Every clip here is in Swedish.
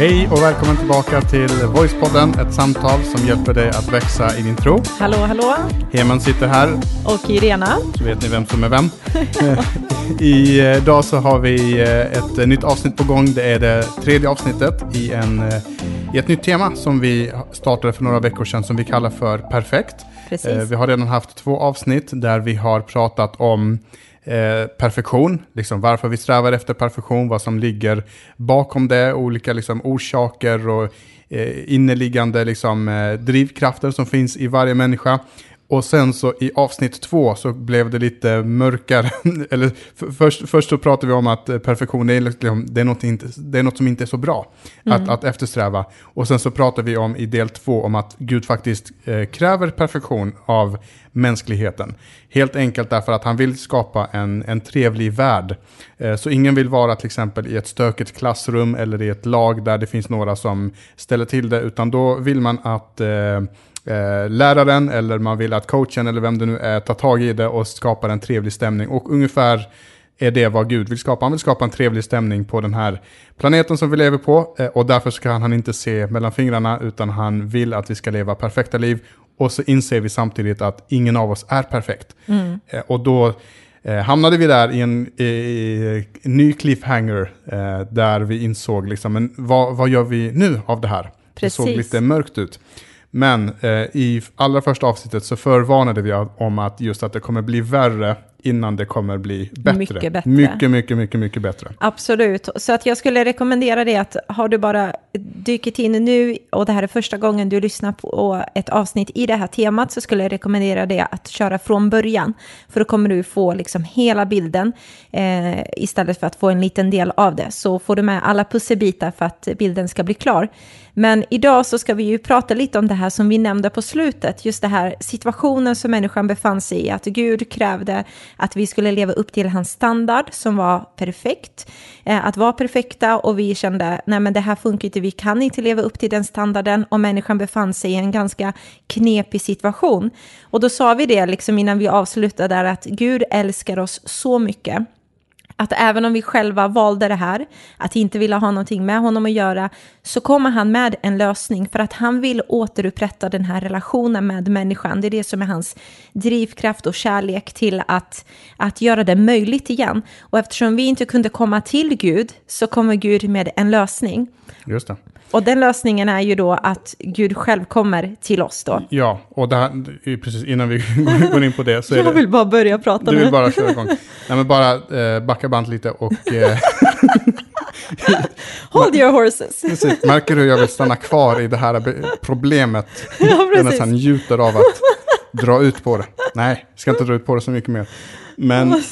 Hej och välkommen tillbaka till Voicepodden, ett samtal som hjälper dig att växa i din tro. Hallå, hallå. Heman sitter här, Och Irena. så vet ni vem som är vem. Idag så har vi eh, ett eh, nytt avsnitt på gång. Det är det tredje avsnittet i, en, eh, i ett nytt tema som vi startade för några veckor sedan som vi kallar för Perfekt. Precis. Eh, Vi har redan haft två avsnitt där vi har pratat om eh, perfektion, liksom varför vi strävar efter perfektion, vad som ligger bakom det, olika liksom, orsaker och eh, inneliggande liksom, eh, drivkrafter som finns i varje människa. Och sen så i avsnitt två så blev det lite mörkare. Eller först, först så pratade vi om att perfektion är, liksom, det är, något, inte, det är något som inte är så bra att, att eftersträva. Och sen så pratade vi om i del två om att Gud faktiskt eh, kräver perfektion av mänskligheten. Helt enkelt därför att han vill skapa en, en trevlig värld. Eh, så ingen vill vara till exempel i ett stökigt klassrum eller i ett lag där det finns några som ställer till det, utan då vill man att eh, eh, läraren eller man vill att coachen eller vem det nu är tar tag i det och skapar en trevlig stämning. Och ungefär är det vad Gud vill skapa. Han vill skapa en trevlig stämning på den här planeten som vi lever på eh, och därför ska han inte se mellan fingrarna utan han vill att vi ska leva perfekta liv. Och så inser vi samtidigt att ingen av oss är perfekt. Eh, och då eh, hamnade vi där i en, i, i, en ny cliffhanger eh, där vi insåg liksom, men vad, vad gör vi nu av det här? Det såg Precis. lite mörkt ut. Men eh, i allra första avsnittet så förvarnade vi om att just att det kommer bli värre innan det kommer bli bättre. Mycket bättre. Mycket, mycket, mycket, mycket bättre. Absolut. Så att jag skulle rekommendera det att har du bara dykt in nu och det här är första gången du lyssnar på ett avsnitt i det här temat så skulle jag rekommendera det att köra från början. För då kommer du få liksom hela bilden eh, istället för att få en liten del av det. Så får du med alla pusselbitar för att bilden ska bli klar. Men idag så ska vi ju prata lite om det här som vi nämnde på slutet, just det här situationen som människan befann sig i, att Gud krävde att vi skulle leva upp till hans standard som var perfekt, eh, att vara perfekta och vi kände, nej men det här funkar inte, vi kan inte leva upp till den standarden och människan befann sig i en ganska knepig situation. Och då sa vi det liksom innan vi avslutade där att Gud älskar oss så mycket att även om vi själva valde det här, att inte vilja ha någonting med honom att göra, så kommer han med en lösning för att han vill återupprätta den här relationen med människan. Det är det som är hans drivkraft och kärlek till att, att göra det möjligt igen. Och eftersom vi inte kunde komma till Gud så kommer Gud med en lösning. Just det. Och den lösningen är ju då att Gud själv kommer till oss då. Ja, och det här, det är precis innan vi går- in på det så är Jag det... vill bara börja prata Du vill nu. bara köra igång. Nej men bara eh, backa band lite och eh, Hold your horses. precis, märker du hur jag vill stanna kvar i det här problemet? Ja, Jag precis. nästan njuter av att dra ut på det. Nej, jag ska inte dra ut på det så mycket mer. Men,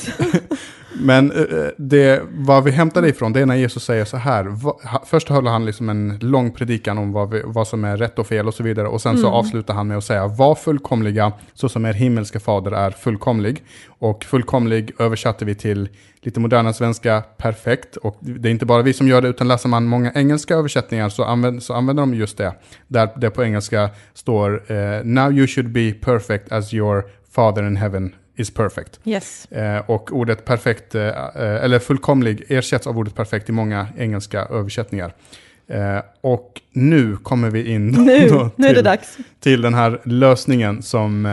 men eh, det, vad vi hämtar det ifrån, det är när Jesus säger så här. Va, först höll han liksom en lång predikan om vad, vi, vad som är rätt och fel och så vidare. Och sen så avslutar han med att säga, var fullkomliga så som er himmelska fader är fullkomlig. Och fullkomlig översatte vi till lite moderna svenska, perfekt. Och det är inte bara vi som gör det, utan läser man många engelska översättningar så, använder så använder de just det. Där det på engelska står, eh, now you should be perfect as your father in heaven is perfect. Yes. Eh, och ordet perfekt, eh, eh, eller fullkomlig, ersätts av ordet perfekt i många engelska översättningar. Eh, och nu kommer vi in Nu, då nu är det till, till den här lösningen som,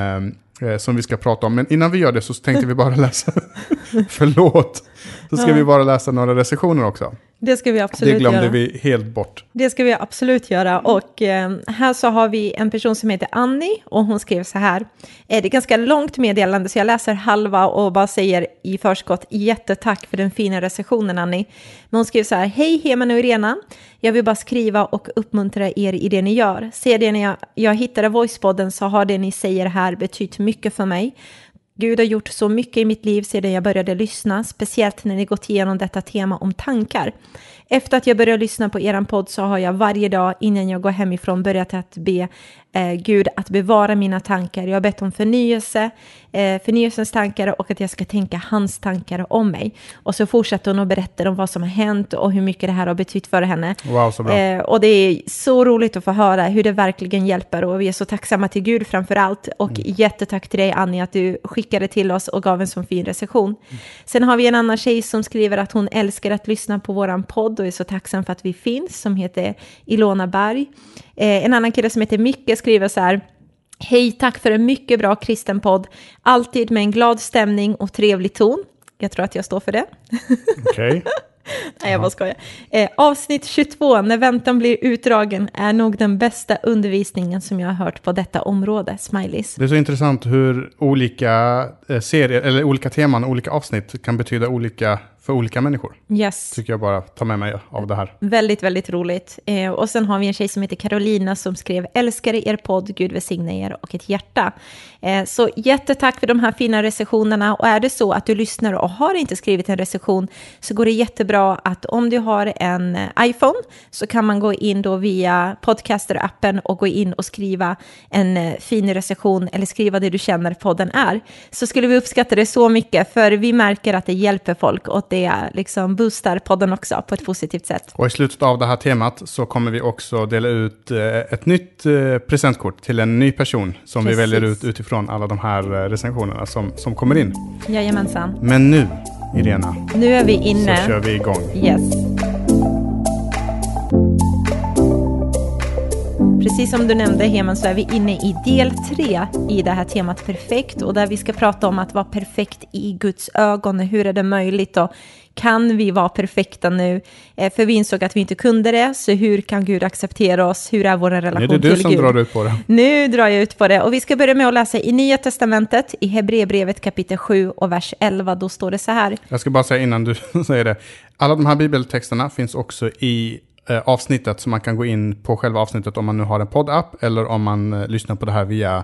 eh, eh, som vi ska prata om. Men innan vi gör det så tänkte vi bara läsa, förlåt, så ska Ja. vi bara läsa några recensioner också. Det ska vi absolut det glömde göra. vi helt bort. Det ska vi absolut göra. Och eh, här så har vi en person som heter Annie och hon skrev så här. Eh, det är ganska långt meddelande så jag läser halva och bara säger i förskott jättetack för den fina recensionen Annie. Men hon skrev så här. Hej Heman och Irena. Jag vill bara skriva och uppmuntra er i det ni gör. Sedan jag, jag hittade Voicepodden så har det ni säger här betytt mycket för mig. Gud har gjort så mycket i mitt liv sedan jag började lyssna, speciellt när ni gått igenom detta tema om tankar. Efter att jag började lyssna på er podd så har jag varje dag innan jag går hemifrån börjat att be eh, Gud att bevara mina tankar. Jag har bett om förnyelse, eh, förnyelsens tankar och att jag ska tänka hans tankar om mig. Och så fortsätter hon att berätta om vad som har hänt och hur mycket det här har betytt för henne. Wow, så bra. Eh, och det är så roligt att få höra hur det verkligen hjälper och vi är så tacksamma till Gud framför allt. Och Mm. jättetack till dig Annie att du skickade till oss och gav en sån fin recension. Sen har vi en annan tjej som skriver att hon älskar att lyssna på våran podd och är så tacksam för att vi finns, som heter Ilona Berg. Eh, en annan kille som heter Micke skriver så här, Hej, tack för en mycket bra kristen podd. Alltid med en glad stämning och trevlig ton. Jag tror att jag står för det. Okej. Nej, jag bara skojar. Eh, avsnitt 22, när väntan blir utdragen, är nog den bästa undervisningen som jag har hört på detta område. Smileys. Det är så intressant hur olika eh, serier, eller olika teman, olika avsnitt kan betyda olika för olika människor. Yes. Tycker jag bara tar med mig av det här. Väldigt, väldigt roligt. Eh, och sen har vi en tjej som heter Carolina som skrev älskar er podd, Gud välsigne er och ett hjärta. Eh, så jättetack för de här fina recensionerna och är det så att du lyssnar och har inte skrivit en recension så går det jättebra att om du har en eh, iPhone så kan man gå in då via podcaster-appen och gå in och skriva en eh, fin recension eller skriva det du känner podden är. Så skulle vi uppskatta det så mycket för vi märker att det hjälper folk och det liksom boostar podden också på ett positivt sätt. Och i slutet av det här temat så kommer vi också dela ut eh, ett nytt eh, presentkort till en ny person som Precis. vi väljer ut utifrån alla de här eh, recensionerna som, som kommer in. Jajamensan. Men nu, Irena, Nu är vi så inne. kör vi igång. Yes. Precis som du nämnde Heman så är vi inne i del tre i det här temat perfekt och där vi ska prata om att vara perfekt i Guds ögon. Hur är det möjligt och kan vi vara perfekta nu? Eh, För vi insåg att vi inte kunde det, så hur kan Gud acceptera oss? Hur är vår Nu relation är det du till som Gud? drar ut på det. Nu drar jag ut på det och vi ska börja med att läsa i Nya Testamentet i Hebreerbrevet kapitel 7 och vers 11. Då står det så här. Jag ska bara säga innan du säger det. Alla de här bibeltexterna finns också i avsnittet, så man kan gå in på själva avsnittet om man nu har en poddapp eller om man eh, lyssnar på det här via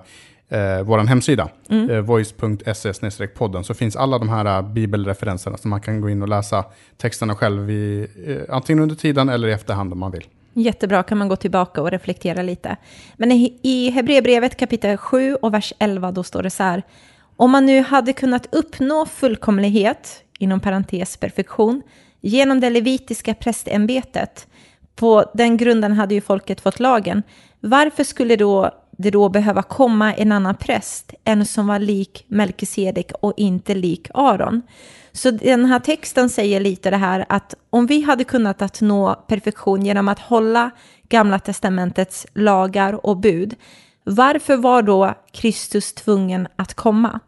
eh, vår hemsida, Mm. eh, voice.se podden, så finns alla de här eh, bibelreferenserna, så man kan gå in och läsa texterna själv i, eh, antingen under tiden eller i efterhand om man vill. Jättebra, kan man gå tillbaka och reflektera lite. Men i i Hebreerbrevet kapitel 7 och vers 11 då står det så här. Om man nu hade kunnat uppnå fullkomlighet, inom parentes perfektion, genom det levitiska prästämbetet, på den grunden hade ju folket fått lagen, varför skulle då det då behöva komma en annan präst, en som var lik Melkisedek och inte lik Aron? Så den här texten säger lite det här att om vi hade kunnat att nå perfektion genom att hålla Gamla Testamentets lagar och bud, varför var då Kristus tvungen att komma?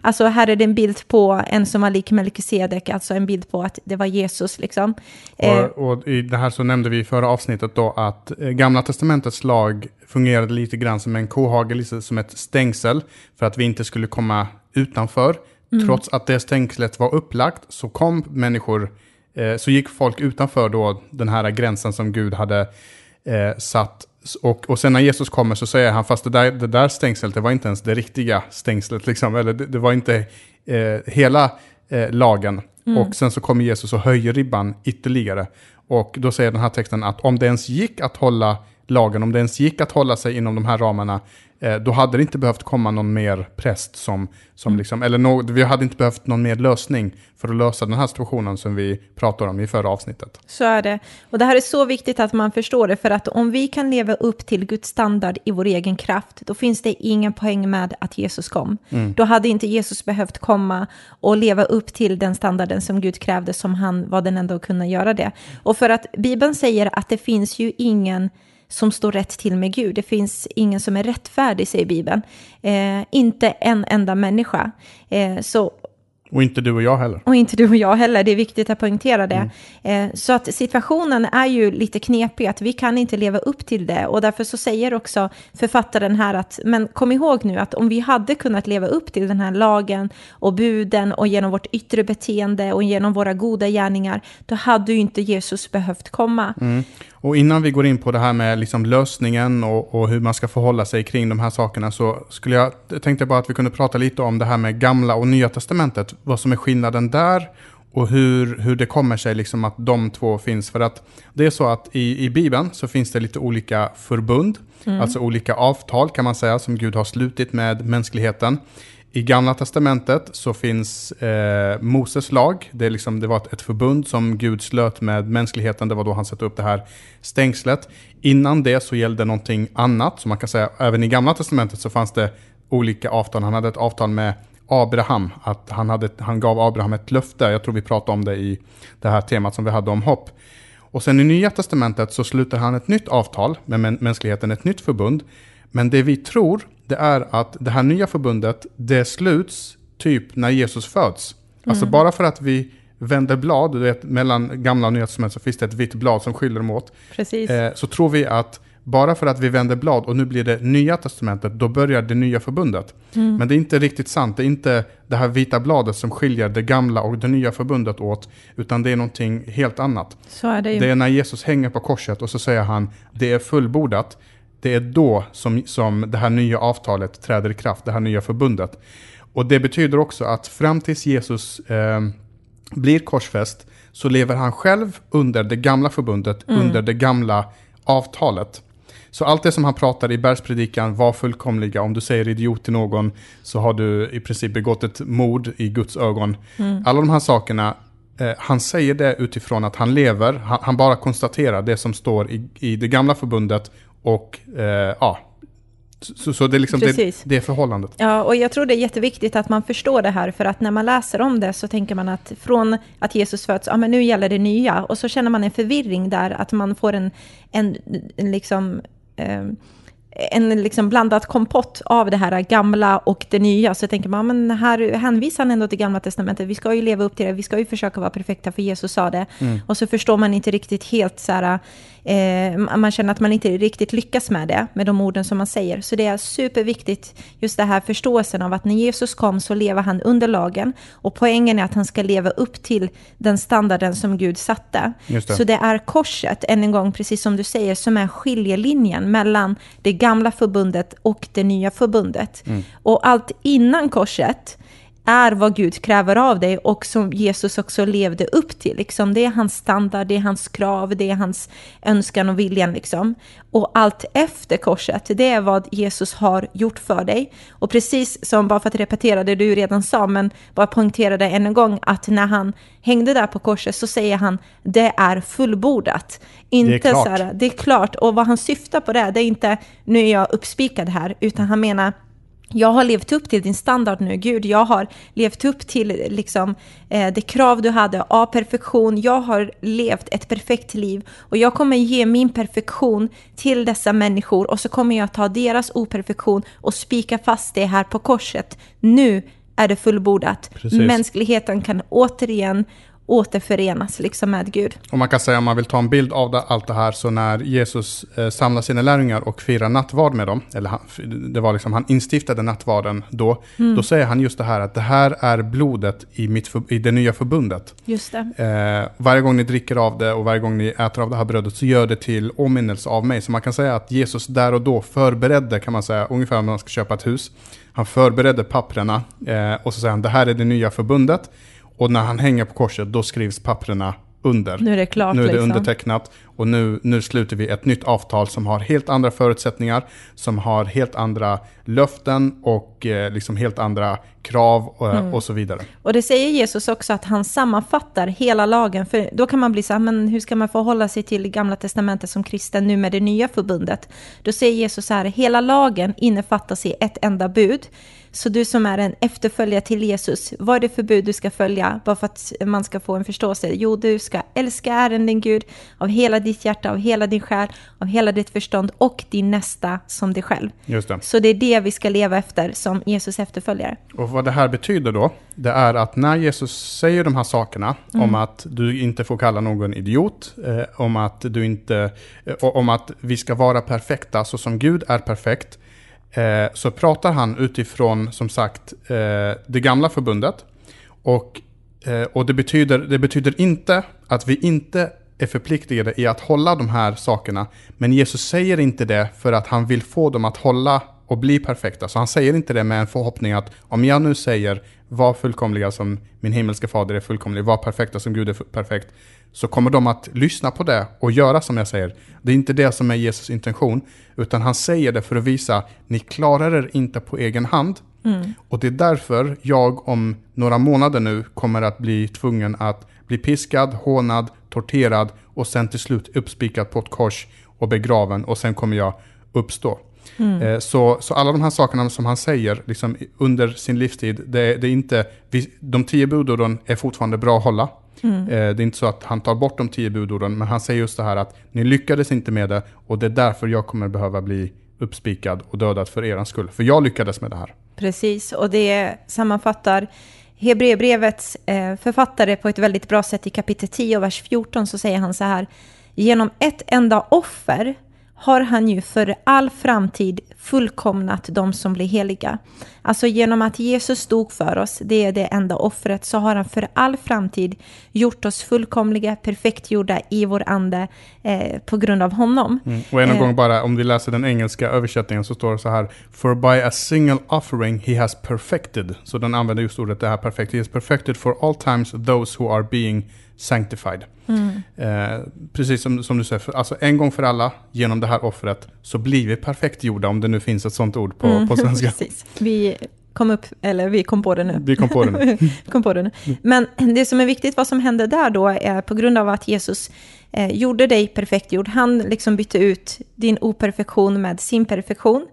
Alltså här är det en bild på en som var lik Melkisedek, alltså en bild på att det var Jesus liksom. Eh, Och, och i det här så nämnde vi i förra avsnittet då att eh, Gamla Testamentets lag fungerade lite grann som en kohage, lite som ett stängsel för att vi inte skulle komma utanför. Trots att det stängslet var upplagt så kom människor, eh, så gick folk utanför då den här gränsen som Gud hade eh, satt. Och, och sen när Jesus kommer så säger han, fast det där, det där stängslet, det var inte ens det riktiga stängslet, liksom, eller det, det var inte eh, hela eh, lagen. Och sen så kommer Jesus och höjer ribban ytterligare. Och då säger den här texten att om det ens gick att hålla lagen, om det ens gick att hålla sig inom de här ramarna, eh, då hade det inte behövt komma någon mer präst som, som liksom, eller nå- vi hade inte behövt någon mer lösning för att lösa den här situationen som vi pratade om i förra avsnittet. Så är det. Och det här är så viktigt att man förstår det, för att om vi kan leva upp till Guds standard i vår egen kraft, då finns det ingen poäng med att Jesus kom. Då hade inte Jesus behövt komma och leva upp till den standarden som Gud krävde, som han var den enda att kunna göra det. Och för att Bibeln säger att det finns ju ingen som står rätt till med Gud. Det finns ingen som är rättfärdig, säger Bibeln. Eh, inte en enda människa. Eh, så och inte du och jag heller. och inte du och jag heller, det är viktigt att poängtera det. Eh, så att situationen är ju lite knepig, att vi kan inte leva upp till det. Och därför så säger också författaren här att, men kom ihåg nu att om vi hade kunnat leva upp till den här lagen och buden och genom vårt yttre beteende och genom våra goda gärningar, då hade ju inte Jesus behövt komma. Och innan vi går in på det här med liksom lösningen och, och hur man ska förhålla sig kring de här sakerna så skulle jag tänkte bara att vi kunde prata lite om det här med gamla och nya testamentet. Vad som är skillnaden där och hur, hur det kommer sig liksom att de två finns. För att det är så att i, i Bibeln så finns det lite olika förbund, alltså olika avtal kan man säga, som Gud har slutit med mänskligheten. I Gamla Testamentet så finns eh, Moses lag. Det, är liksom, det var ett, ett förbund som Gud slöt med mänskligheten. Det var då han satte upp det här stängslet. Innan det så gällde någonting annat. Så man kan säga även i Gamla Testamentet så fanns det olika avtal. Han hade ett avtal med Abraham. Att han, hade, han gav Abraham ett löfte. Jag tror vi pratade om det i det här temat som vi hade om hopp. Och sen i Nya Testamentet så sluter han ett nytt avtal med mä- mänskligheten, ett nytt förbund. Men det vi tror, det är att det här nya förbundet, det sluts typ när Jesus föds. Alltså bara för att vi vänder blad, du vet, mellan gamla och nya testamentet så finns det ett vitt blad som skiljer dem åt. Precis. Eh, så tror vi att bara för att vi vänder blad och nu blir det nya testamentet, då börjar det nya förbundet. Men det är inte riktigt sant. Det är inte det här vita bladet som skiljer det gamla och det nya förbundet åt, utan det är någonting helt annat. Är det. Det är när Jesus hänger på korset och så säger han, det är fullbordat. Det är då som, som det här nya avtalet träder i kraft, det här nya förbundet. Och det betyder också att fram tills Jesus eh, blir korsfäst så lever han själv under det gamla förbundet, under det gamla avtalet. Så allt det som han pratar i bergspredikan var fullkomliga. Om du säger idiot till någon så har du i princip begått ett mord i Guds ögon. Alla de här sakerna, eh, han säger det utifrån att han lever. Han, han bara konstaterar det som står i, i det gamla förbundet och eh, ja. Så, så det, är liksom, det, det förhållandet. Ja, och jag tror det är jätteviktigt att man förstår det här, för att när man läser om det så tänker man att från att Jesus föds, ja men nu gäller det nya, och så känner man en förvirring där, att man får en, en, en liksom... Eh, en liksom blandad kompott av det här gamla och det nya. Så tänker man, men här hänvisar han ändå till gamla testamentet. Vi ska ju leva upp till det. Vi ska ju försöka vara perfekta, för Jesus sa det. Och så förstår man inte riktigt helt så här, eh, man känner att man inte riktigt lyckas med det, med de orden som man säger. Så det är superviktigt, just det här förståelsen av att när Jesus kom så lever han under lagen. Och poängen är att han ska leva upp till den standarden som Gud satte. Det. Så det är korset, än en gång, precis som du säger, som är skiljelinjen mellan det gamla förbundet och det nya förbundet. Och allt innan korset är vad Gud kräver av dig och som Jesus också levde upp till. Liksom. Det är hans standard, det är hans krav, det är hans önskan och viljan. Liksom. Och allt efter korset, det är vad Jesus har gjort för dig. Och precis som, bara för att repetera det du redan sa, men bara poängtera det än en gång, att när han hängde där på korset så säger han, det är fullbordat. Inte klart. så här, det är klart. Och vad han syftar på det, det är inte, nu är jag uppspikad här, utan han menar, jag har levt upp till din standard nu, Gud. Jag har levt upp till liksom, eh, det krav du hade av perfektion. Jag har levt ett perfekt liv och jag kommer ge min perfektion till dessa människor och så kommer jag ta deras operfektion och spika fast det här på korset. Nu är det fullbordat. Precis. Mänskligheten kan återigen återförenas liksom med Gud. Och man kan säga om man vill ta en bild av det, allt det här, så när Jesus eh, samlar sina lärjungar och firar nattvard med dem, eller han, det var liksom, han instiftade nattvarden då, då säger han just det här att det här är blodet i, mitt, för- i det nya förbundet. Just det. Eh, varje gång ni dricker av det och varje gång ni äter av det här brödet så gör det till åminnelse av mig. Så man kan säga att Jesus där och då förberedde, kan man säga, ungefär om man ska köpa ett hus. Han förberedde papprena eh, och så säger han det här är det nya förbundet. Och när han hänger på korset då skrivs papprena under. Nu är det klart, Nu är det liksom. undertecknat och nu, nu sluter vi ett nytt avtal som har helt andra förutsättningar, som har helt andra löften och eh, liksom helt andra krav och, Mm. och så vidare. Och det säger Jesus också att han sammanfattar hela lagen. För då kan man bli så här, men hur ska man förhålla sig till gamla testamentet som kristen nu med det nya förbundet? Då säger Jesus så här, hela lagen innefattas i ett enda bud. Så du som är en efterföljare till Jesus, vad är det för bud du ska följa? Bara för att man ska få en förståelse. Jo, du ska älska Herren din Gud av hela ditt hjärta, av hela din själ, av hela ditt förstånd och din nästa som dig själv. Just det. Så det är det vi ska leva efter som Jesus efterföljare. Och vad det här betyder då, det är att när Jesus säger de här sakerna om att du inte får kalla någon idiot, eh, om att du inte, eh, om att vi ska vara perfekta så som Gud är perfekt, eh, så pratar han utifrån, som sagt, eh, det gamla förbundet. Och, eh, och det, betyder, det betyder inte att vi inte är förpliktigade i att hålla de här sakerna. Men Jesus säger inte det för att han vill få dem att hålla och bli perfekta. Så han säger inte det med en förhoppning att om jag nu säger var fullkomliga som min himmelska fader är fullkomlig, var perfekta som Gud är perfekt, så kommer de att lyssna på det och göra som jag säger. Det är inte det som är Jesus intention, utan han säger det för att visa, ni klarar er inte på egen hand. Mm. Och det är därför jag om några månader nu kommer att bli tvungen att bli piskad, hånad, torterad och sen till slut uppspikad på ett kors och begraven och sen kommer jag uppstå. Mm. Eh, så, så alla de här sakerna som han säger liksom, under sin livstid, det, det är inte, de tio budorden är fortfarande bra att hålla. Mm. Eh, det är inte så att han tar bort de tio budorden, men han säger just det här att ni lyckades inte med det och det är därför jag kommer behöva bli uppspikad och dödad för er skull. För jag lyckades med det här. Precis, och det sammanfattar Hebreerbrevets eh, författare på ett väldigt bra sätt i kapitel 10 och vers 14 så säger han så här. Genom ett enda offer har han ju för all framtid fullkomnat de som blir heliga. Alltså genom att Jesus dog för oss, det är det enda offret, så har han för all framtid gjort oss fullkomliga, perfektgjorda i vår ande eh, på grund av honom. Mm. Och en eh, gång bara, om vi läser den engelska översättningen så står det så här, For by a single offering he has perfected. Så den använder just ordet det här perfekt. He has perfected for all times those who are being sanctified. Mm. Eh, precis som, som du säger, för, alltså en gång för alla, genom det här offret, så blir vi perfektgjorda, om det nu finns ett sånt ord på, mm. på svenska. precis. Vi kom upp, eller vi kom på det nu. Vi kom på det nu. kom på det nu. Men det som är viktigt, vad som hände där då, är på grund av att Jesus eh, gjorde dig perfektgjord, han liksom bytte ut din operfektion med sin perfektion.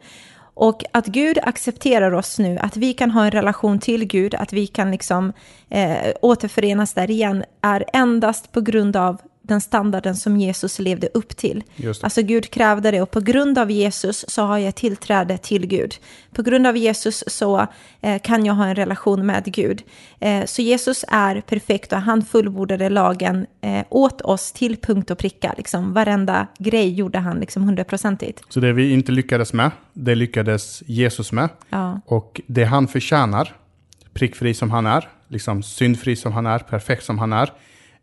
Och att Gud accepterar oss nu, att vi kan ha en relation till Gud, att vi kan liksom eh, återförenas där igen, är endast på grund av den standarden som Jesus levde upp till. Alltså Gud krävde det och på grund av Jesus så har jag tillträde till Gud. På grund av Jesus så eh, kan jag ha en relation med Gud. Eh, så Jesus är perfekt och han fullbordade lagen eh, åt oss till punkt och pricka. Liksom, varenda grej gjorde han liksom hundraprocentigt. Så det vi inte lyckades med, det lyckades Jesus med. Ja. Och det han förtjänar, prickfri som han är, liksom syndfri som han är, perfekt som han är,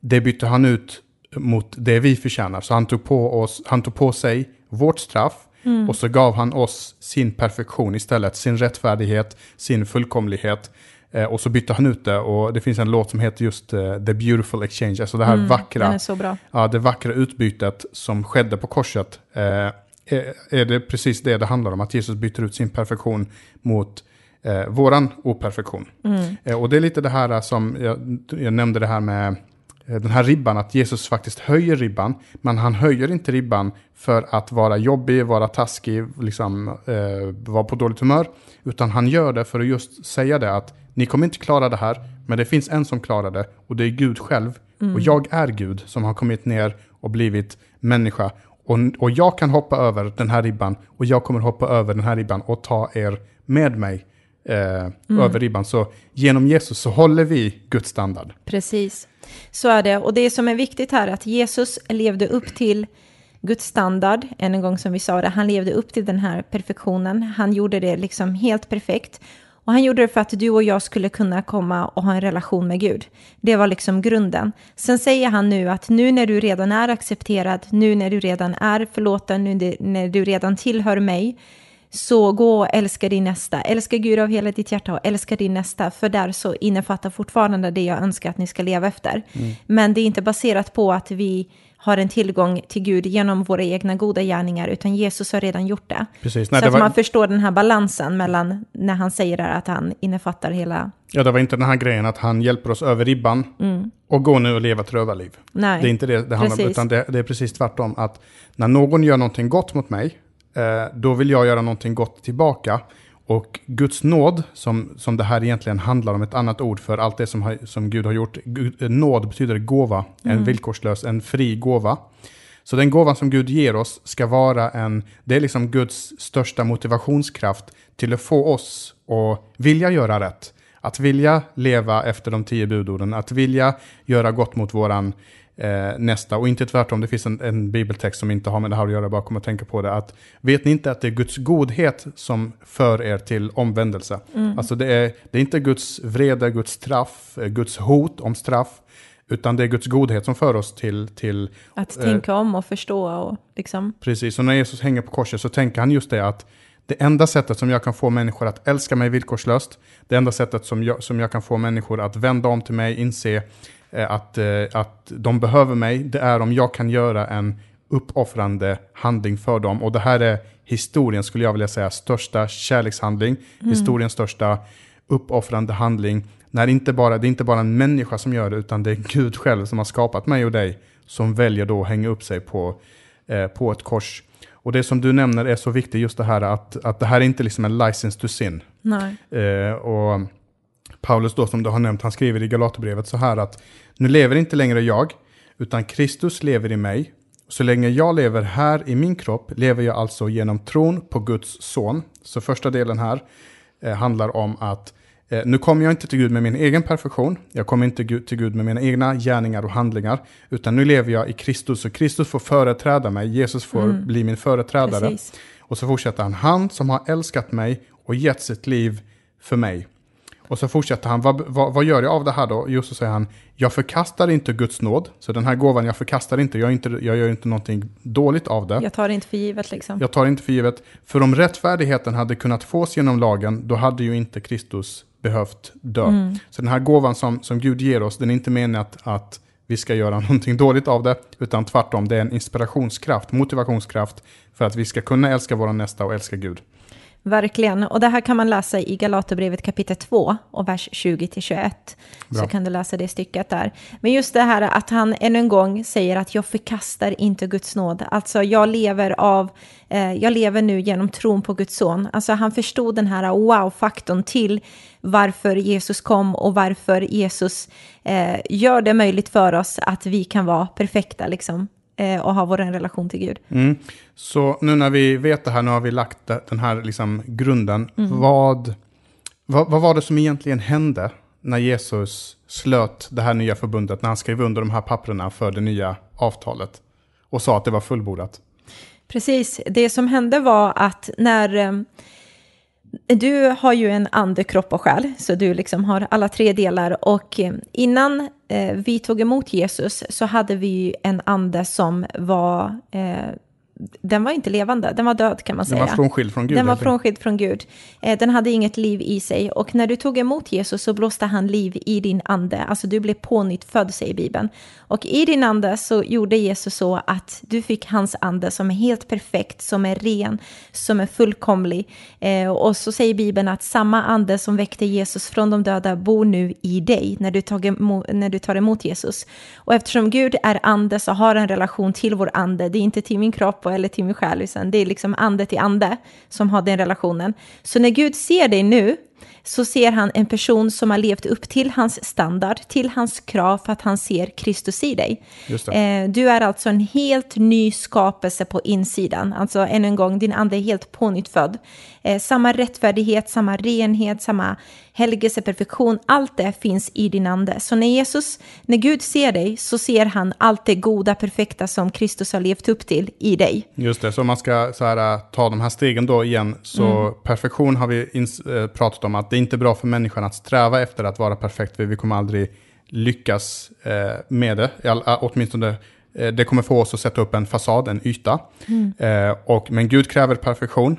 det bytte han ut mot det vi förtjänar. Så han tog på, oss, han tog på sig vårt straff mm. och så gav han oss sin perfektion istället, sin rättfärdighet, sin fullkomlighet. Eh, och så bytte han ut det och det finns en låt som heter just uh, The Beautiful Exchange, alltså det här mm, vackra, ja, det vackra utbytet som skedde på korset. Eh, är, är, det precis det det handlar om, att Jesus byter ut sin perfektion mot eh, våran operfektion. Mm. Eh, och det är lite det här som, jag, jag nämnde det här med Eh, den här ribban, att Jesus faktiskt höjer ribban. Men han höjer inte ribban för att vara jobbig, vara taskig, liksom, eh, vara på dåligt humör. Utan han gör det för att just säga det att ni kommer inte klara det här, men det finns en som klarar det och det är Gud själv. Mm. Och jag är Gud som har kommit ner och blivit människa. Och, och jag kan hoppa över den här ribban och jag kommer hoppa över den här ribban och ta er med mig eh, mm. över ribban. Så genom Jesus så håller vi Guds standard. Precis, så är det. Och det som är viktigt här är att Jesus levde upp till Guds standard, än en gång som vi sa det, han levde upp till den här perfektionen. Han gjorde det liksom helt perfekt. Och han gjorde det för att du och jag skulle kunna komma och ha en relation med Gud. Det var liksom grunden. Sen säger han nu att nu när du redan är accepterad, nu när du redan är förlåten, nu när du redan tillhör mig, så gå och älska din nästa. Älska Gud av hela ditt hjärta och älska din nästa. För där så innefattar fortfarande det jag önskar att ni ska leva efter. Mm. Men det är inte baserat på att vi har en tillgång till Gud genom våra egna goda gärningar, utan Jesus har redan gjort det. Precis. Nej, så att var... man förstår den här balansen mellan när han säger att han innefattar hela... Ja, det var inte den här grejen att han hjälper oss över ribban mm. och går nu och lever ett rövarliv. Nej, det är inte det det handlar om, utan det, det, är precis tvärtom. Att när någon gör någonting gott mot mig, då vill jag göra någonting gott tillbaka. Och Guds nåd, som, som det här egentligen handlar om, ett annat ord för allt det som, har, som Gud har gjort. Gud, eh, nåd betyder gåva, mm. en villkorslös, en fri gåva. Så den gåvan som Gud ger oss ska vara en, det är liksom Guds största motivationskraft till att få oss att vilja göra rätt. Att vilja leva efter de tio budorden, att vilja göra gott mot våran eh, nästa. Och inte tvärtom, det finns en, en, bibeltext som inte har med det här att göra, bara kommer att tänka på det. Att, vet ni inte att det är Guds godhet som för er till omvändelse? Mm. Alltså det är, det är inte Guds vrede, Guds straff, eh, Guds hot om straff. Utan det är Guds godhet som för oss till... till att eh, tänka om och förstå och liksom... Precis, och när Jesus hänger på korset så tänker han just det att det enda sättet som jag kan få människor att älska mig villkorslöst, det enda sättet som jag, som jag kan få människor att vända om till mig, inse att, eh, att de behöver mig, det är om jag kan göra en uppoffrande handling för dem. Och det här är historien, skulle jag vilja säga, största kärlekshandling, mm. historiens största uppoffrande handling. När inte bara, det är inte bara en människa som gör det, utan det är Gud själv som har skapat mig och dig, som väljer då att hänga upp sig på, eh, på ett kors. Och det som du nämner är så viktigt, just det här att, att det här är inte liksom en license to sin. Nej. Eh, och Paulus då, som du har nämnt, han skriver i Galaterbrevet så här att nu lever inte längre jag, utan Kristus lever i mig. Så länge jag lever här i min kropp lever jag alltså genom tron på Guds son. Så första delen här eh, handlar om att eh, nu kommer jag inte till Gud med min egen perfektion. Jag kommer inte till Gud med mina egna gärningar och handlingar. Utan nu lever jag i Kristus och Kristus får företräda mig. Jesus får mm. bli min företrädare. Precis. Och så fortsätter han. Han som har älskat mig och gett sitt liv för mig. Och så fortsätter han, vad, vad, vad, gör jag av det här då? Jo, så säger han, jag förkastar inte Guds nåd. Så den här gåvan, jag förkastar inte, jag, inte, jag gör inte någonting dåligt av det. Jag tar det inte för givet liksom. Jag tar det inte för givet. För om rättfärdigheten hade kunnat fås genom lagen, då hade ju inte Kristus behövt dö. Mm. Så den här gåvan som, som Gud ger oss, den är inte menad att, att vi ska göra någonting dåligt av det, utan tvärtom, det är en inspirationskraft, motivationskraft för att vi ska kunna älska våra nästa och älska Gud. Verkligen. Och det här kan man läsa i Galaterbrevet kapitel 2 och vers 20-21. Så kan du läsa det stycket där. Men just det här att han ännu en gång säger att jag förkastar inte Guds nåd. Alltså jag lever av, eh, jag lever nu genom tron på Guds son. Alltså han förstod den här wow-faktorn till varför Jesus kom och varför Jesus eh, gör det möjligt för oss att vi kan vara perfekta liksom och ha vår relation till Gud. Mm. Så nu när vi vet det här, nu har vi lagt den här liksom grunden. Mm. Vad, vad, vad var det som egentligen hände när Jesus slöt det här nya förbundet, när han skrev under de här papperna för det nya avtalet och sa att det var fullbordat? Precis, det som hände var att när eh, du har ju en ande, kropp och själ, så du liksom har alla tre delar. Och eh, innan eh, vi tog emot Jesus så hade vi en ande som var eh, den var inte levande, den var död kan man säga. Den var frånskild från Gud. Den var frånskild från Gud. Eh, den hade inget liv i sig. Och när du tog emot Jesus så blåste han liv i din ande. Alltså du blev pånyttfödd, säger Bibeln. Och i din ande så gjorde Jesus så att du fick hans ande som är helt perfekt, som är ren, som är fullkomlig. Eh, och så säger Bibeln att samma ande som väckte Jesus från de döda bor nu i dig när du, tar emot, när du tar emot Jesus. Och eftersom Gud är ande så har en relation till vår ande. Det är inte till min kropp eller till min själ, utan liksom. det är liksom ande till ande som har den relationen. Så när Gud ser dig nu så ser han en person som har levt upp till hans standard, till hans krav för att han ser Kristus i dig. Eh, du är alltså en helt ny skapelse på insidan. Alltså än en gång, din ande är helt pånyttfödd. Eh, samma rättfärdighet, samma renhet, samma helgelse, perfektion, allt det finns i din ande. Så när Jesus, när Gud ser dig så ser han allt det goda, perfekta som Kristus har levt upp till i dig. Just det, så om man ska så här, ta de här stegen då igen, så mm. perfektion har vi äh, pratat om att det är inte bra för människan att sträva efter att vara perfekt, för vi kommer aldrig lyckas äh, med det, äh, åtminstone det kommer få oss att sätta upp en fasad, en yta. Mm. Eh, och, men Gud kräver perfektion.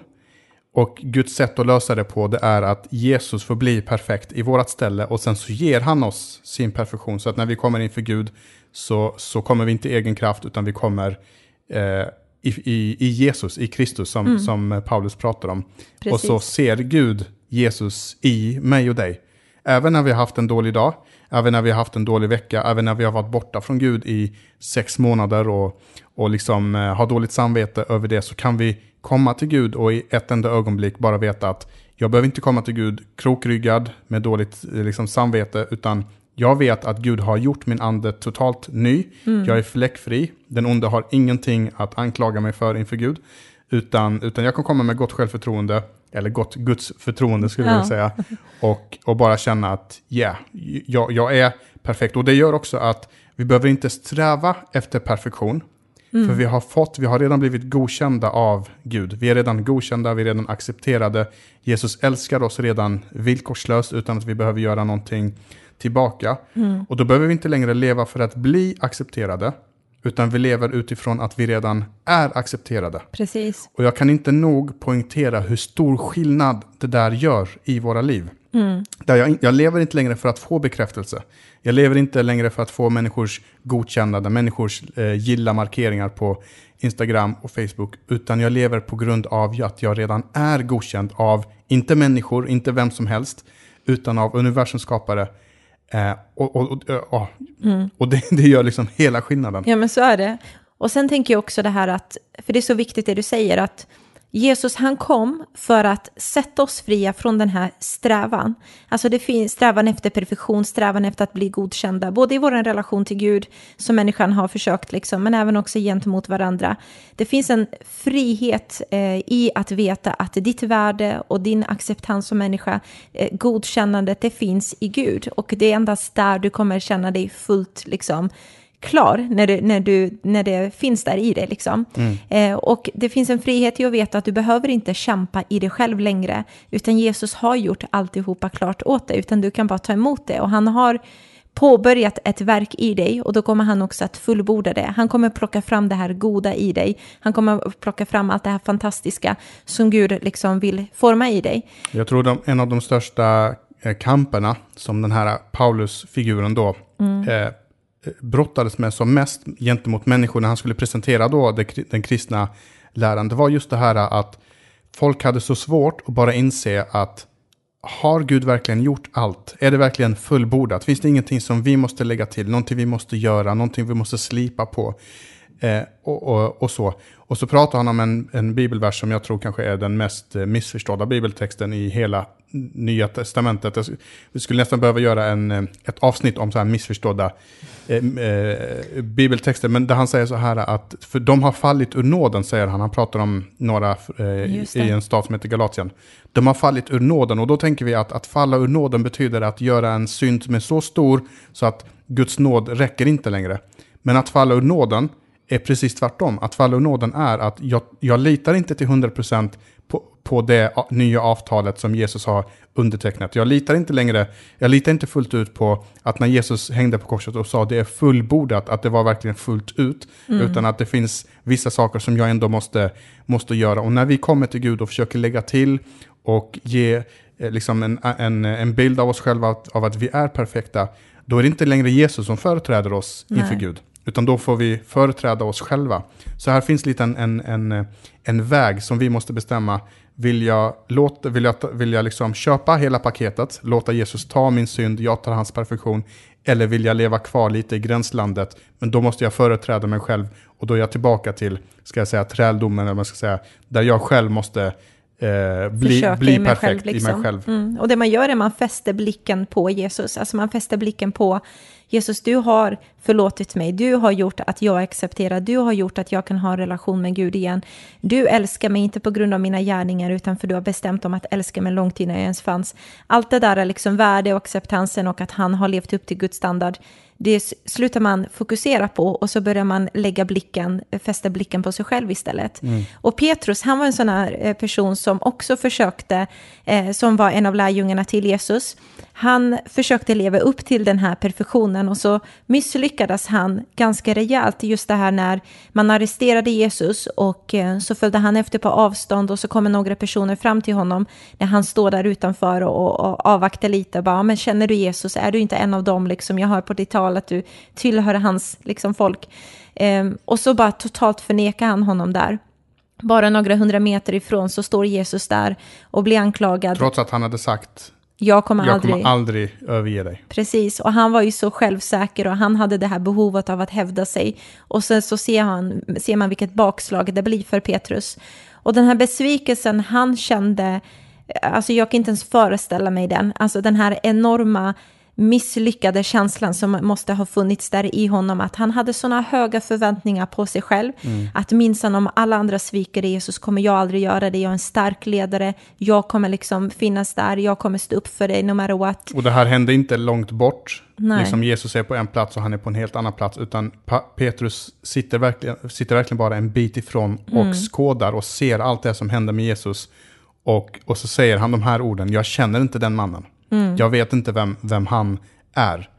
Och Guds sätt att lösa det på det är att Jesus får bli perfekt i vårt ställe och sen så ger han oss sin perfektion. Så att när vi kommer inför Gud så, så kommer vi inte i egen kraft utan vi kommer eh, i, i, i, Jesus, i Kristus som, mm. som Paulus pratar om. Precis. Och så ser Gud Jesus i mig och dig. Även när vi har haft en dålig dag, även när vi har haft en dålig vecka, även när vi har varit borta från Gud i sex månader och, och liksom, eh, har dåligt samvete över det så kan vi komma till Gud och i ett enda ögonblick bara veta att jag behöver inte komma till Gud krokryggad med dåligt eh, liksom, samvete, utan jag vet att Gud har gjort min ande totalt ny. Mm. Jag är fläckfri. Den onde har ingenting att anklaga mig för inför Gud. Utan, utan jag kan komma med gott självförtroende, eller gott Guds förtroende skulle ja. jag säga. Och, och bara känna att yeah, jag, jag är perfekt. Och det gör också att vi behöver inte sträva efter perfektion. Mm. För vi har fått, vi har redan blivit godkända av Gud. Vi är redan godkända, vi är redan accepterade. Jesus älskar oss redan villkorslöst utan att vi behöver göra någonting tillbaka. Mm. Och då behöver vi inte längre leva för att bli accepterade. Utan vi lever utifrån att vi redan är accepterade. Precis. Och jag kan inte nog poängtera hur stor skillnad det där gör i våra liv. Där jag, jag lever inte längre för att få bekräftelse. Jag lever inte längre för att få människors godkännande, människors eh, gilla-markeringar på Instagram och Facebook, utan jag lever på grund av att jag redan är godkänd av, inte människor, inte vem som helst, utan av universums skapare. Eh, och och, och, och, och det, det gör liksom hela skillnaden. Ja, men så är det. Och sen tänker jag också det här att, för det är så viktigt det du säger, att Jesus han kom för att sätta oss fria från den här strävan. Alltså det finns strävan efter perfektion, strävan efter att bli godkända, både i vår relation till Gud, som människan har försökt, liksom, men även också gentemot varandra. Det finns en frihet eh, i att veta att ditt värde och din acceptans som människa, eh, godkännandet, det finns i Gud. Och det är endast där du kommer känna dig fullt, liksom, klar när, du, när, du, när det finns där i dig. Liksom. Eh, och det finns en frihet i att veta att du behöver inte kämpa i dig själv längre, utan Jesus har gjort alltihopa klart åt dig, utan du kan bara ta emot det. Och han har påbörjat ett verk i dig och då kommer han också att fullborda det. Han kommer plocka fram det här goda i dig. Han kommer plocka fram allt det här fantastiska som Gud liksom vill forma i dig. Jag tror de, en av de största eh, kamperna som den här Paulus-figuren då eh, Eh, brottades med som mest gentemot människor när han skulle presentera då den kristna läran, det var just det här att folk hade så svårt att bara inse att har Gud verkligen gjort allt? Är det verkligen fullbordat? Finns det ingenting som vi måste lägga till? Någonting vi måste göra? Någonting vi måste slipa på? Eh, och, och, och så. Och så pratar han om en, en bibelvers som jag tror kanske är den mest eh, missförstådda bibeltexten i hela Nya Testamentet. Vi skulle nästan behöva göra en, eh, ett avsnitt om så här missförstådda eh, eh, bibeltexter. Men där han säger så här att, för de har fallit ur nåden, säger han. Han pratar om några eh, i en stad som heter Galatien. De har fallit ur nåden och då tänker vi att att falla ur nåden betyder att göra en synd som är så stor så att Guds nåd räcker inte längre. Men att falla ur nåden är precis tvärtom. Att falla ur nåden är att jag, jag litar inte till 100% på, på det nya avtalet som Jesus har undertecknat. Jag litar inte längre, jag litar inte fullt ut på att när Jesus hängde på korset och sa det är fullbordat, att det var verkligen fullt ut, utan att det finns vissa saker som jag ändå måste, måste göra. Och när vi kommer till Gud och försöker lägga till och ge eh, liksom en, en, en bild av oss själva av att vi är perfekta, då är det inte längre Jesus som företräder oss inför Nej. Gud. Utan då får vi företräda oss själva. Så här finns lite en, en, en, en väg som vi måste bestämma. Vill jag, låta, vill jag, vill jag liksom köpa hela paketet, låta Jesus ta min synd, jag tar hans perfektion. Eller vill jag leva kvar lite i gränslandet, men då måste jag företräda mig själv. Och då är jag tillbaka till, ska jag säga, träldomen, eller man ska säga, där jag själv måste eh, bli, Försöka bli i perfekt själv, i liksom. mig själv. Mm. Och det man gör är man fäster blicken på Jesus. Alltså man fäster blicken på Jesus, du har förlåtit mig. Du har gjort att jag är accepterad. Du har gjort att jag kan ha en relation med Gud igen. Du älskar mig inte på grund av mina gärningar utan för du har bestämt om att älska mig långt innan jag ens fanns. Allt det där är liksom värde och acceptansen och att han har levt upp till Guds standard. Det slutar man fokusera på och så börjar man lägga blicken, fästa blicken på sig själv istället. Och Petrus, han var en sån här eh, person som också försökte, eh, som var en av lärjungarna till Jesus. Han försökte leva upp till den här perfektionen och så misslyckades han ganska rejält. Just det här när man arresterade Jesus och eh, så följde han efter på avstånd och så kommer några personer fram till honom när han står där utanför och, och avvaktar lite. Bara, men känner du Jesus? Är du inte en av dem? Liksom, jag hör på ditt tal att du tillhör hans liksom, folk. Ehm, och så bara totalt förnekar han honom där. Bara några hundra meter ifrån så står Jesus där och blir anklagad. Trots att han hade sagt, jag kommer jag aldrig... kommer aldrig överge dig. Precis, och han var ju så självsäker och han hade det här behovet av att hävda sig. Och sen så ser, han, ser man vilket bakslag det blir för Petrus. Och den här besvikelsen han kände, alltså jag kan inte ens föreställa mig den, alltså den här enorma misslyckade känslan som måste ha funnits där i honom, att han hade sådana höga förväntningar på sig själv, att minsann om alla andra sviker Jesus kommer jag aldrig göra det, jag är en stark ledare, jag kommer liksom finnas där, jag kommer stå upp för dig no matter what. Och det här hände inte långt bort. Nej. Liksom Jesus är på en plats och han är på en helt annan plats. Utan pa- Petrus sitter verkligen, sitter verkligen bara en bit ifrån och Mm. skådar och ser allt det som händer med Jesus. Och, och så säger han de här orden, jag känner inte den mannen. Mm. Jag vet inte vem, vem han är.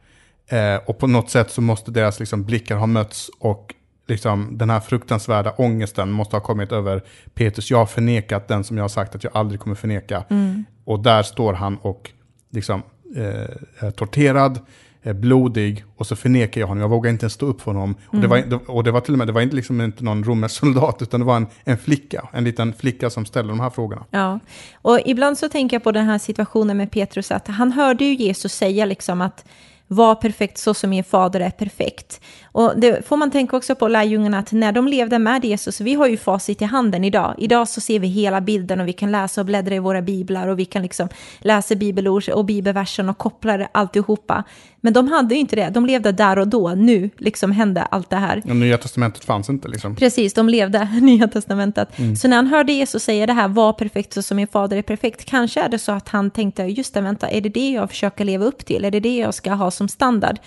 Eh, och på något sätt så måste deras liksom blickar ha mötts och liksom, den här fruktansvärda ångesten måste ha kommit över Petrus. Jag har förnekat den som jag har sagt att jag aldrig kommer förneka. Mm. Och där står han och liksom eh, torterad, blodig och så förnekar jag honom. Jag vågar inte ens stå upp för honom. Och, det var, och det var till och med, det var inte, liksom inte någon romersk soldat, utan det var en, en flicka, en liten flicka som ställde de här frågorna. Ja, och ibland så tänker jag på den här situationen med Petrus, att han hörde ju Jesus säga liksom att var perfekt så som er fader är perfekt. Och det får man tänka också på lärjungarna att när de levde med Jesus, vi har ju facit i handen idag. Idag så ser vi hela bilden och vi kan läsa och bläddra i våra biblar och vi kan liksom läsa bibelord och bibelversen och koppla det alltihopa. Men de hade ju inte det, de levde där och då, nu liksom hände allt det här. Och Nya Testamentet fanns inte liksom. Precis, de levde Nya Testamentet. Så när han hörde Jesus säga det här, var perfekt så som min fader är perfekt, kanske är det så att han tänkte, just det, vänta, är det det jag försöker leva upp till? Är det det jag ska ha som standard?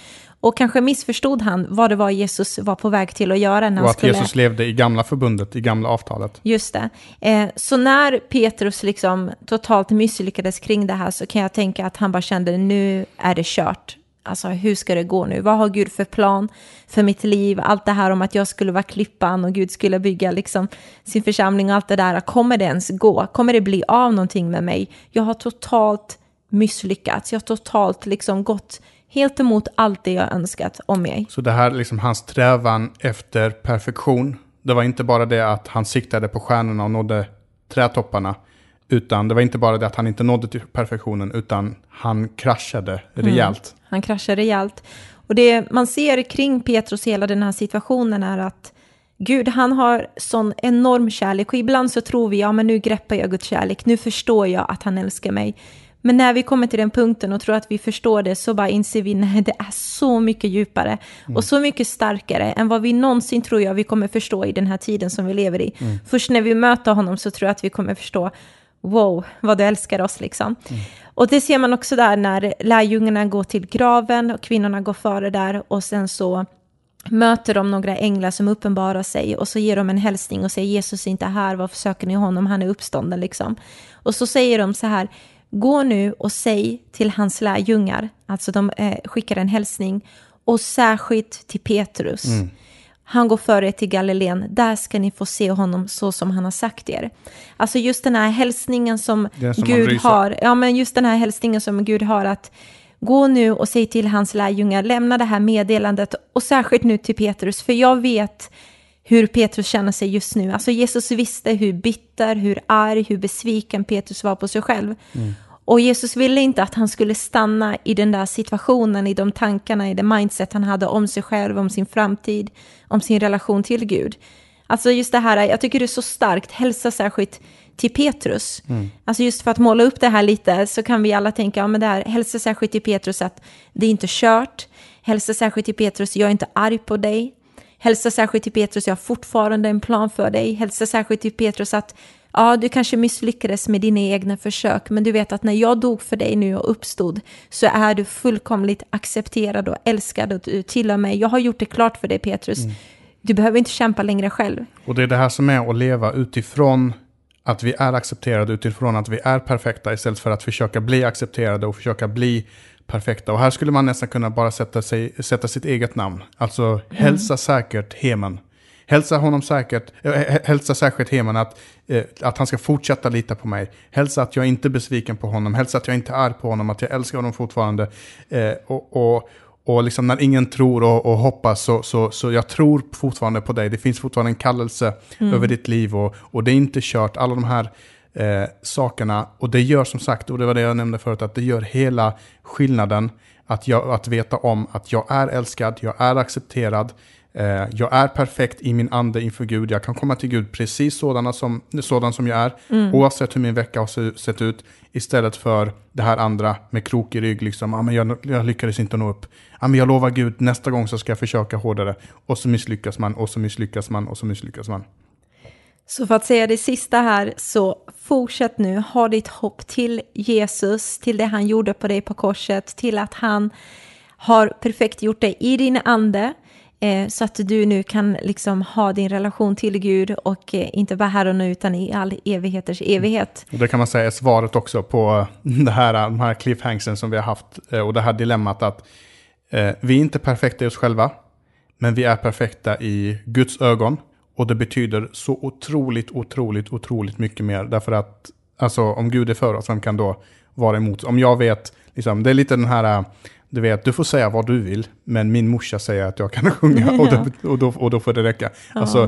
Och kanske missförstod han vad det var Jesus var på väg till att göra när Och han att skulle... Jesus levde i gamla förbundet, i gamla avtalet. Just det. Eh, så när Petrus liksom totalt misslyckades kring det här så kan jag tänka att han bara kände nu är det kört. Alltså hur ska det gå nu? Vad har Gud för plan för mitt liv? Allt det här om att jag skulle vara klippan och Gud skulle bygga liksom sin församling och allt det där. Kommer det ens gå? Kommer det bli av någonting med mig? Jag har totalt misslyckats. Jag har totalt liksom gått helt emot allt det jag önskat om mig. Så det här, liksom hans strävan efter perfektion, det var inte bara det att han siktade på stjärnorna och nådde trädtopparna, utan det var inte bara det att han inte nådde till perfektionen, utan han kraschade rejält. Han kraschar rejält. Och det man ser kring Petrus hela den här situationen är att Gud, han har sån enorm kärlek och ibland så tror vi, ja men nu greppar jag Guds kärlek, nu förstår jag att han älskar mig. Men när vi kommer till den punkten och tror att vi förstår det så bara inser vi, nej det är så mycket djupare och så mycket starkare än vad vi någonsin tror jag vi kommer förstå i den här tiden som vi lever i. Först när vi möter honom så tror jag att vi kommer förstå, wow, vad du älskar oss liksom. Och det ser man också där när lärjungarna går till graven och kvinnorna går före där och sen så möter de några änglar som uppenbarar sig och så ger de en hälsning och säger Jesus är inte här, varför söker ni honom, han är uppstånden liksom. Och så säger de så här, gå nu och säg till hans lärjungar, alltså de eh, skickar en hälsning, och särskilt till Petrus. Han går före till Galileen, där ska ni få se honom så som han har sagt er. Alltså just den här hälsningen som, som Gud har, ja men just den här hälsningen som Gud har att gå nu och säg till hans lärjungar, lämna det här meddelandet och särskilt nu till Petrus, för jag vet hur Petrus känner sig just nu. Alltså Jesus visste hur bitter, hur arg, hur besviken Petrus var på sig själv. Och Jesus ville inte att han skulle stanna i den där situationen, i de tankarna, i det mindset han hade om sig själv, om sin framtid, om sin relation till Gud. Alltså just det här, jag tycker det är så starkt, hälsa särskilt till Petrus. Alltså just för att måla upp det här lite så kan vi alla tänka, ja men det här, hälsa särskilt till Petrus att det är inte kört. Hälsa särskilt till Petrus, jag är inte arg på dig. Hälsa särskilt till Petrus, jag har fortfarande en plan för dig. Hälsa särskilt till Petrus att ja, du kanske misslyckades med dina egna försök, men du vet att när jag dog för dig nu och uppstod så är du fullkomligt accepterad och älskad och du tillhör mig. Jag har gjort det klart för dig Petrus. Du behöver inte kämpa längre själv. Och det är det här som är att leva utifrån att vi är accepterade, utifrån att vi är perfekta, istället för att försöka bli accepterade och försöka bli perfekta. Och här skulle man nästan kunna bara sätta, sig, sätta sitt eget namn. Alltså hälsa säkert Heman. Hälsa honom säkert, äh, hälsa säkert Heman att, eh, att han ska fortsätta lita på mig. Hälsa att jag inte är besviken på honom. Hälsa att jag inte är arg på honom, att jag älskar honom fortfarande. Eh, och, och, och liksom när ingen tror och, och hoppas så, så, så jag tror fortfarande på dig. Det finns fortfarande en kallelse över ditt liv och, och det är inte kört. Alla de här eh, sakerna. Och det gör som sagt, och det var det jag nämnde förut, att det gör hela skillnaden. Att, jag, att veta om att jag är älskad, jag är accepterad, eh, jag är perfekt i min ande inför Gud. Jag kan komma till Gud precis sådana som, sådan som jag är, oavsett hur min vecka har se- sett ut. Istället för det här andra med krok i rygg, liksom, ah, men jag, jag lyckades inte nå upp. Ah, men jag lovar Gud, nästa gång så ska jag försöka hårdare. Och så misslyckas man, och så misslyckas man, och så misslyckas man. Så för att säga det sista här, så fortsätt nu, ha ditt hopp till Jesus, till det han gjorde på dig på korset, till att han har perfekt gjort det i din ande, eh, Eh, så att du nu kan liksom ha din relation till Gud och eh, inte bara här och nu utan i all evigheters evighet. Och det kan man säga är svaret också på det här, de här cliffhangsen som vi har haft eh, och det här dilemmat att eh, vi är inte perfekta i oss själva, Men vi är perfekta i Guds ögon. Och det betyder så otroligt, otroligt, otroligt mycket mer. Därför att, alltså om Gud är för oss, vem kan då vara emot? Om jag vet, liksom, det är lite den här, du vet, du får säga vad du vill, men min morsa säger att jag kan sjunga och, då, och, då, och då får det räcka. Ja. Alltså,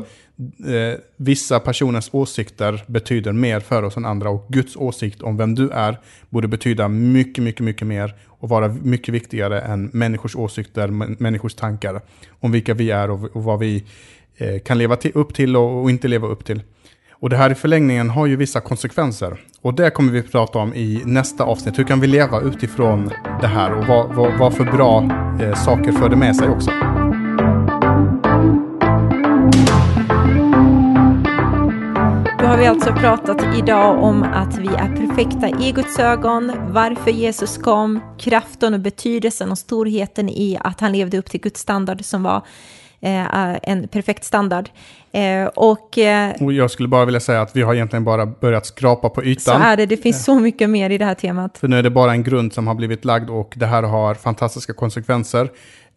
eh, vissa personers åsikter betyder mer för oss än andra och Guds åsikt om vem du är borde betyda mycket, mycket, mycket mer och vara mycket viktigare än människors åsikter, människors tankar om vilka vi är och, och vad vi eh, kan leva till, upp till och, och inte leva upp till. Och det här i förlängningen har ju vissa konsekvenser. Och det kommer vi prata om i nästa avsnitt. Hur kan vi leva utifrån det här och vad, vad, vad för bra eh, saker för det med sig också. Då har vi alltså pratat idag om att vi är perfekta i Guds ögon, varför Jesus kom, kraften och betydelsen och storheten i att han levde upp till Guds standard som var en perfekt standard. Eh, och, eh, och jag skulle bara vilja säga att vi har egentligen bara börjat skrapa på ytan. Så är det, det finns så mycket mer i det här temat. För nu är det bara en grund som har blivit lagd och det här har fantastiska konsekvenser.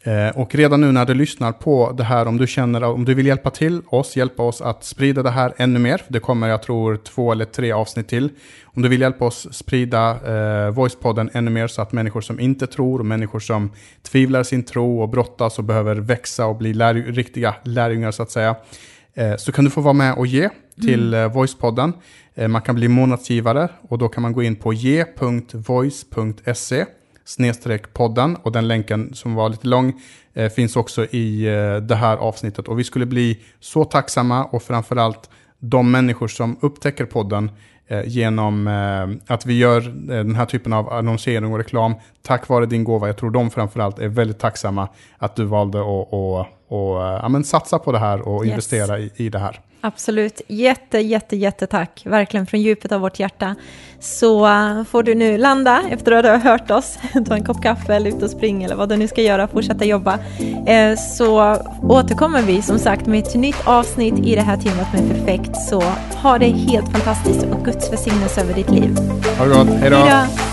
Eh, och redan nu när du lyssnar på det här, om du känner om du vill hjälpa till oss, hjälpa oss att sprida det här ännu mer. Det kommer, jag tror, två eller tre avsnitt till. Om du vill hjälpa oss sprida eh, Voicepodden ännu mer så att människor som inte tror och människor som tvivlar sin tro och brottas och behöver växa och bli lär, riktiga lärjungar så att säga. Eh, så kan du få vara med och ge till mm. eh, Voicepodden. Eh, man kan bli månadsgivare och då kan man gå in på ge.voice.se podden och den länken som var lite lång eh, finns också i eh, det här avsnittet. Och vi skulle bli så tacksamma och framförallt de människor som upptäcker podden eh, genom eh, att vi gör eh, den här typen av annonsering och reklam tack vare din gåva. Jag tror de framförallt är väldigt tacksamma att du valde att och, och, ja, men satsa på det här och yes. investera i, i det här. Absolut. Jätte, jätte, jättetack. Verkligen från djupet av vårt hjärta. Så uh, får du nu landa efter att ha hört oss, ta en kopp kaffe eller ut och springa eller vad du nu ska göra, fortsätta jobba. Uh, så återkommer vi som sagt med ett nytt avsnitt i det här temat med perfekt. Så ha det helt fantastiskt och Guds välsignelse över ditt liv. Ha det gott. Hej då.